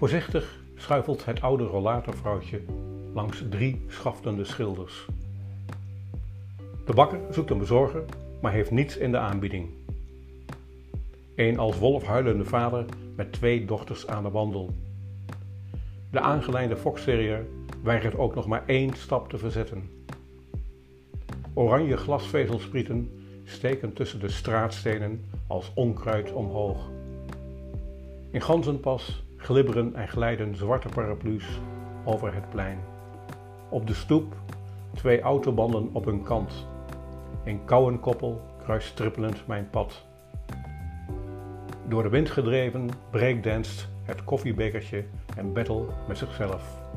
Voorzichtig schuifelt het oude rollatorvrouwtje langs drie schaftende schilders. De bakker zoekt een bezorger, maar heeft niets in de aanbieding. Een als wolf huilende vader met twee dochters aan de wandel. De aangeleide foxterrier weigert ook nog maar één stap te verzetten. Oranje glasvezelsprieten steken tussen de straatstenen als onkruid omhoog. In Ganzenpas glibberen en glijden zwarte paraplu's over het plein. Op de stoep twee autobanden op hun kant. Een kouwenkoppel kruist trippelend mijn pad. Door de wind gedreven breakdanst het koffiebekertje en battle met zichzelf.